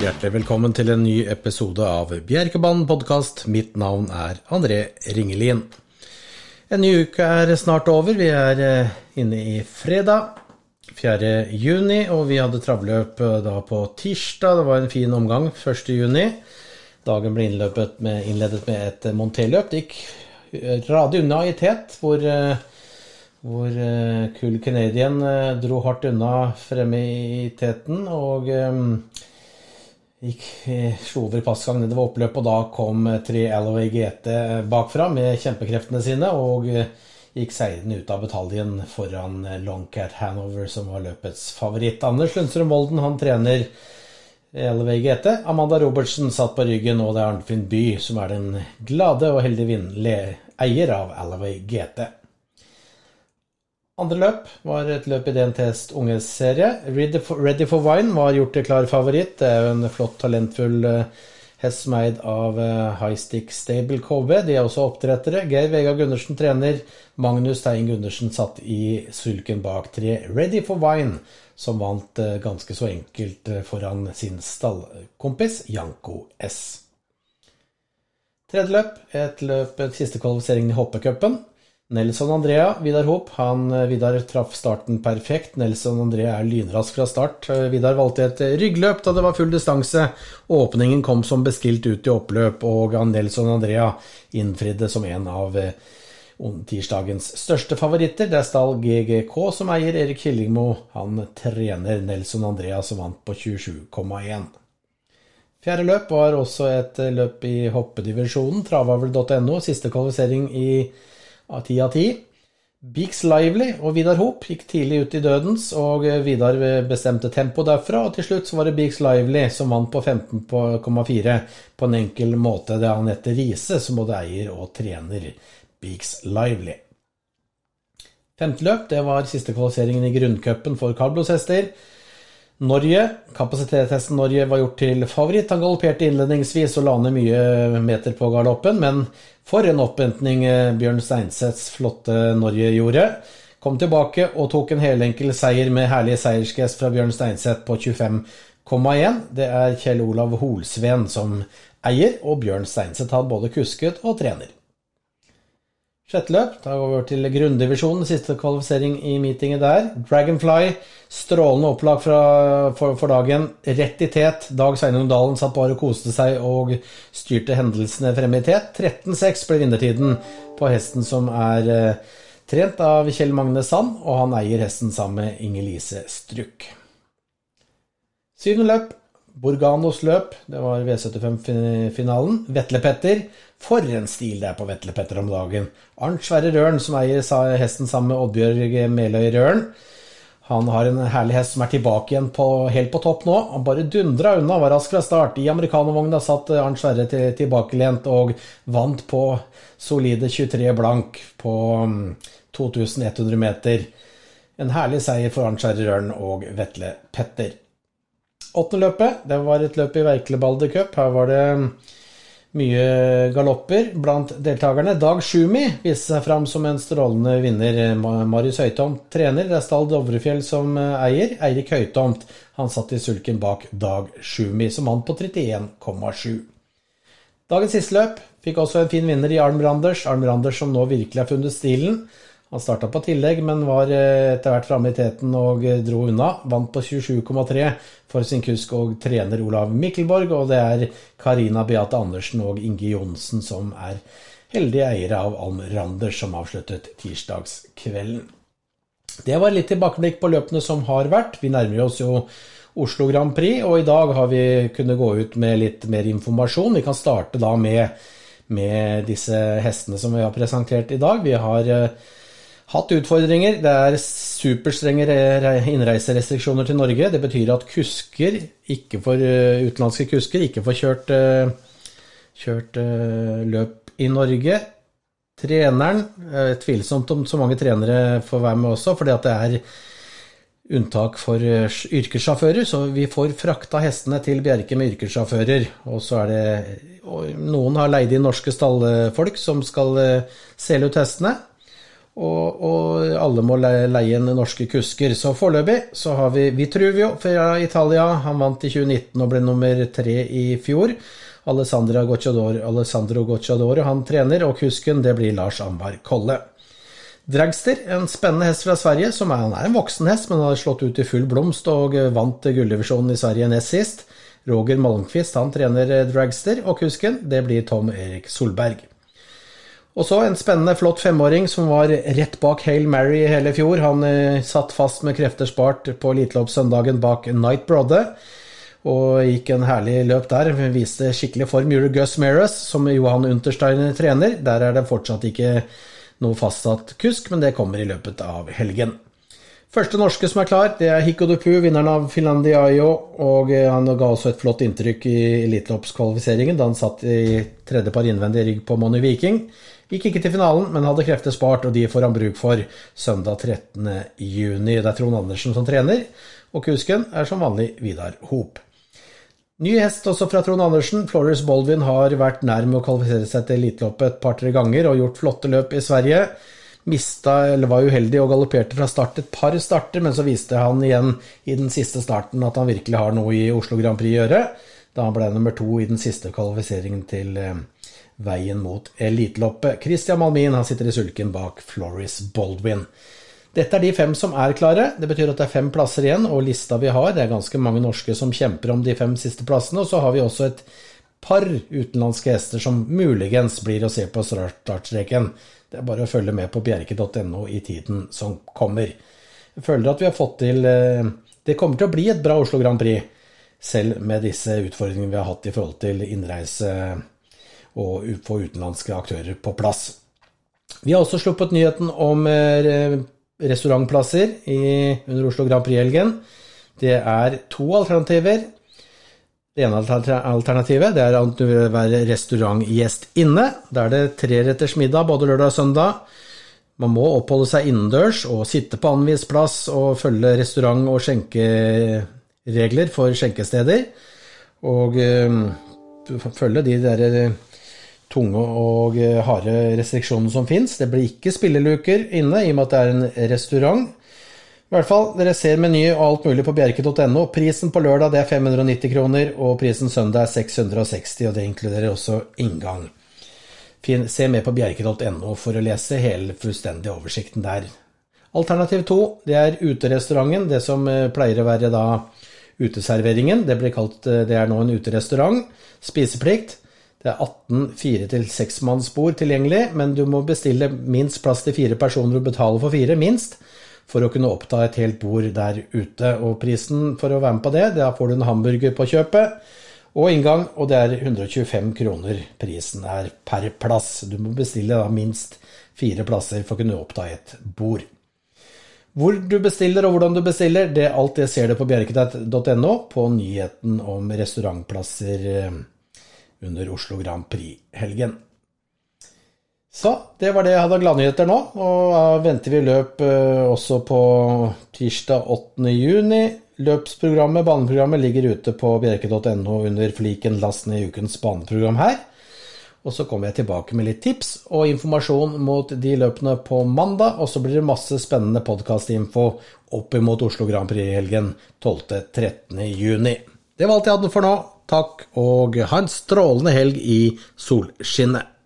Hjertelig velkommen til en ny episode av Bjerkebanen podkast. Mitt navn er André Ringelien. En ny uke er snart over. Vi er eh, inne i fredag 4. juni, og vi hadde travløp eh, da på tirsdag. Det var en fin omgang 1. juni. Dagen ble med, innledet med et monterløp. Det gikk eh, radig unna i tet, hvor, hvor Cool Canadian dro hardt unna fremme i teten. og gikk slo over passgang nedover oppløpet, og da kom tre Alloway GT bakfra med kjempekreftene sine og gikk seirende ut av betaljen foran Longcat Hanover, som var løpets favoritt. Anders Lundstrøm Volden han trener Alloway GT. Amanda Robertsen satt på ryggen, og det er Arnfinn By som er den glade og heldige eier av Alloway GT. Andre løp var et løp i DNTs ungeserie. Ready Ready for Wine var gjort til klar favoritt. Det er jo en flott, talentfull uh, hest som er eid av Highstick High Stick Stable KB. De er også oppdrettere. Geir Vegard Gundersen trener. Magnus Tein Gundersen satt i sulken bak tre Ready for Wine, som vant uh, ganske så enkelt foran sin stallkompis Janko S. Tredje løp, et løp, siste kvalifisering i hoppecupen. Nelson Andrea, Vidar Hop. Han, eh, Vidar traff starten perfekt. Nelson Andrea er lynrask fra start. Eh, Vidar valgte et ryggløp da det var full distanse. Åpningen kom som bestilt ut i oppløp, og Nelson Andrea innfridde som en av eh, tirsdagens største favoritter. Det er stall GGK som eier Erik Killingmo. Han trener Nelson Andrea, som vant på 27,1. Fjerde løp var også et løp i hoppedivisjonen. Travavel.no, siste kvalifisering i av ti av ti. Beaks Lively og Vidar Hop gikk tidlig ut i dødens, og Vidar bestemte tempo derfra. Og til slutt så var det Beaks Lively som vant på 15,4 på en enkel måte. Det er Anette Riise som både eier og trener Beaks Lively. Femte løp det var siste kvalifiseringen i grunncupen for kaldblodshester. Norge, kapasitetstesten Norge var gjort til favoritt. Han galopperte innledningsvis og la ned mye meter på galoppen, men for en opphentning eh, Bjørn Steinsets flotte Norge gjorde. Kom tilbake og tok en helenkel seier med herlig seiersgest fra Bjørn Steinseth på 25,1. Det er Kjell Olav Holsveen som eier, og Bjørn Steinseth har både kusket og trener. Sjette løp. Da går vi over til grunndivisjonen. Siste kvalifisering i meetinget der. Dragonfly. Strålende opplag fra, for, for, dagen. Rett i tet. Dag Sveinung Dalen satt bare og koste seg og styrte hendelsene fremme i tet. 13-6 ble vinnertiden på hesten som er eh, trent av Kjell Magne Sand, og han eier hesten sammen med Inger-Lise Struck. Syvende løp. Borganos løp. Det var V75-finalen. Vetle-Petter. For en stil det er på Vetle-Petter om dagen. Arnt Sverre Røren, som eier hesten sammen med Oddbjørg Meløy Røren. Han har en herlig hest som er tilbake igjen på, helt på topp nå. Han bare dundra unna, var rask fra start. I amerikanervogna satt Arnt Sverre til, tilbakelent og vant på solide 23 blank på 2100 mm, meter. En herlig seier for Arnt Sverre Røren og Vetle Petter. Åttende løpet, det var et løp i Verklebalde Cup. Her var det mye galopper blant deltakerne. Dag Sjumi viste seg fram som en strålende vinner. Marius Høytomt trener. Det er Stall Dovrefjell som eh, eier. Eirik Høytomt han satt i sulken bak Dag Sjumi, som vant på 31,7. Dagens siste løp fikk også en fin vinner i Arn Branders. Arn Branders som nå virkelig har funnet stilen. Han starta på tillegg, men var eh, etter hvert framme i teten og eh, dro unna. Vant på 27,3 for sin kusk og trener Olav Mikkelborg, og det er Karina Beate Andersen og Inge Johnsen som er heldige eiere av Alm Randers, som avsluttet tirsdagskvelden. Det var litt tilbakeblikk på løpene som har vært. Vi nærmer oss jo Oslo Grand Prix, og i dag har vi kunnet gå ut med litt mer informasjon. Vi kan starte da med, med disse hestene som vi har presentert i dag. Vi har eh, hatt utfordringer. Det er superstrenge innreiserestriksjoner til Norge. Det betyr at kusker, for eh, utenlandske kusker, ikke får kjørt, eh, kjørt eh, løp i Norge. Treneren Tvilsomt om så mange trenere får være med også, fordi det er unntak for yrkessjåfører. Så vi får frakta hestene til Bjerke med yrkessjåfører. Og så er det Noen har leid inn norske stallfolk som skal selge ut hestene. Og, og, alle må leie inn norske kusker. Så foreløpig så har vi Vitruvio fra Italia. Han vant i 2019 og ble nummer tre i fjor. Alessandro Gocciadoro, Alessandro Gocciadoro han trener, og kusken det blir Lars Ambar Kolle. Dragster, en spennende hest fra Sverige, som er, han er en voksen hest, men har slått ut i full blomst og vant gulldivisjonen i Sverige nest sist. Roger Malmqvist han trener Dragster, og kusken det blir Tom Erik Solberg. Og så en spennende, flott femåring som var rett bak Hale Mary hele fjor. Han eh, satt fast med krefter spart på eliteløpssøndagen bak Night Brother. Og gikk en herlig løp der. Viste skikkelig form. Gjorde Gus Meres, som Johan Untersteiner trener. Der er det fortsatt ikke noe fastsatt kusk, men det kommer i løpet av helgen. Første norske som er klar, det er Hikko Dupu, vinneren av Finlandiaio. Og han ga også et flott inntrykk i eliteløpskvalifiseringen da han satt i tredje par innvendig rygg på Money Viking. Gikk ikke til finalen, men hadde krefter spart, og de får han bruk for søndag 13.6. Det er Trond Andersen som trener, og kusken er som vanlig Vidar Hop. Ny hest også fra Trond Andersen. Flores Bolvin har vært nær med å kvalifisere seg til eliteløpet et par-tre ganger og gjort flotte løp i Sverige. Mista, eller var uheldig og galopperte fra start et par starter, men så viste han igjen i den siste starten at han virkelig har noe i Oslo Grand Prix å gjøre, da han ble nummer to i den siste kvalifiseringen til eh, veien mot eliteloppet. Christian Malmin han sitter i sulken bak Floris Baldwin. Dette er de fem som er klare. Det betyr at det er fem plasser igjen, og lista vi har, det er ganske mange norske som kjemper om de fem siste plassene. Og så har vi også et par utenlandske hester som muligens blir å se på startstreken. Det er bare å følge med på bjerke.no i tiden som kommer. Jeg føler at vi har fått til eh, Det kommer til å bli et bra Oslo Grand Prix, selv med disse utfordringene vi har hatt i forhold til innreise og få utenlandske aktører på plass. Vi har også sluppet nyheten om eh, restaurantplasser under Oslo Grand Prix-helgen. Det er to alternativer. Det ene alternativet det er at du vil være restaurantgjest inne. Da er det treretters middag både lørdag og søndag. Man må oppholde seg innendørs og sitte på anvist plass og følge restaurant- og skjenkeregler for skjenkesteder. Og øh, følge de der tunge og eh, harde restriksjonene som fins. Det blir ikke spilleluker inne, i og med at det er en restaurant. I hvert fall, Dere ser meny og alt mulig på bjerke.no. Prisen på lørdag er 590 kroner, og prisen søndag er 660, og det inkluderer også inngang. Se med på bjerke.no for å lese hele fullstendige oversikten der. Alternativ to det er uterestauranten, det som eh, pleier å være da uteserveringen. Det, kalt, eh, det er nå en uterestaurant. Spiseplikt. Det er 18 fire- til seksmannsbord tilgjengelig, men du må bestille minst plass til fire personer og betale for fire, minst, for å kunne oppta et helt bord der ute. Og prisen for å være med på det, da får du en hamburger på kjøpet og inngang, og det er 125 kroner prisen er per plass. Du må bestille da minst fire plasser for å kunne oppta et bord. Hvor du bestiller og hvordan du bestiller, det alt det ser du på bjerketat.no på nyheten om restaurantplasser eh, under Oslo Grand Prix-helgen. Så det var det jeg hadde av gladnyheter nå. Og venter vi løp eh, også på tirsdag 8. juni. Løpsprogrammet, baneprogrammet, ligger ute på bjerke.no under fliken 'Last ned ukens baneprogram' her. Og så kommer jeg tilbake med litt tips og informasjon mot de løpene på mandag. Og så blir det masse spennende podkastinfo opp imot Oslo Grand Prix-helgen 12.-13. juni. Det var alt jeg hadde for nå. Takk, og ha en strålende helg i solskinnet.